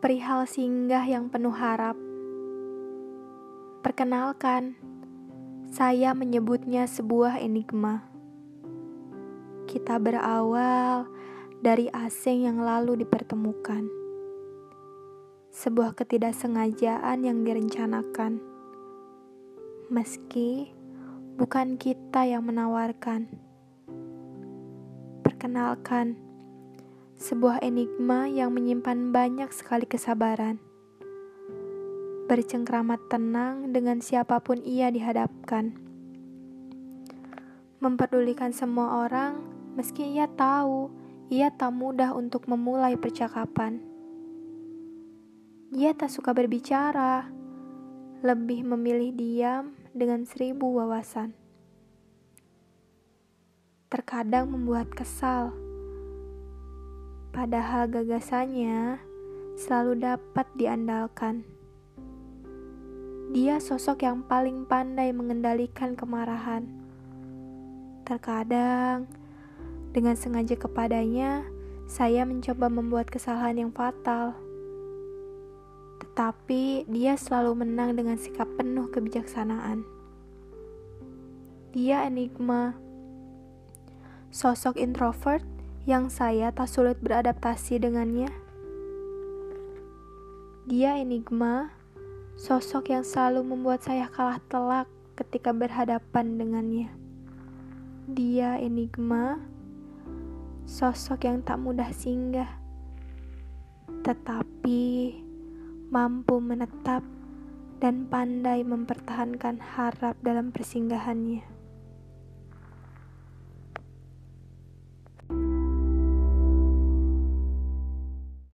perihal singgah yang penuh harap. Perkenalkan, saya menyebutnya sebuah enigma. Kita berawal dari asing yang lalu dipertemukan. Sebuah ketidaksengajaan yang direncanakan. Meski bukan kita yang menawarkan. Perkenalkan, sebuah enigma yang menyimpan banyak sekali kesabaran. Bercengkramat tenang dengan siapa pun ia dihadapkan. Memperdulikan semua orang, meski ia tahu ia tak mudah untuk memulai percakapan. Ia tak suka berbicara, lebih memilih diam dengan seribu wawasan. Terkadang membuat kesal padahal gagasannya selalu dapat diandalkan. Dia sosok yang paling pandai mengendalikan kemarahan. Terkadang, dengan sengaja kepadanya, saya mencoba membuat kesalahan yang fatal. Tetapi dia selalu menang dengan sikap penuh kebijaksanaan. Dia enigma, sosok introvert yang saya tak sulit beradaptasi dengannya. Dia enigma, sosok yang selalu membuat saya kalah telak ketika berhadapan dengannya. Dia enigma, sosok yang tak mudah singgah, tetapi mampu menetap dan pandai mempertahankan harap dalam persinggahannya.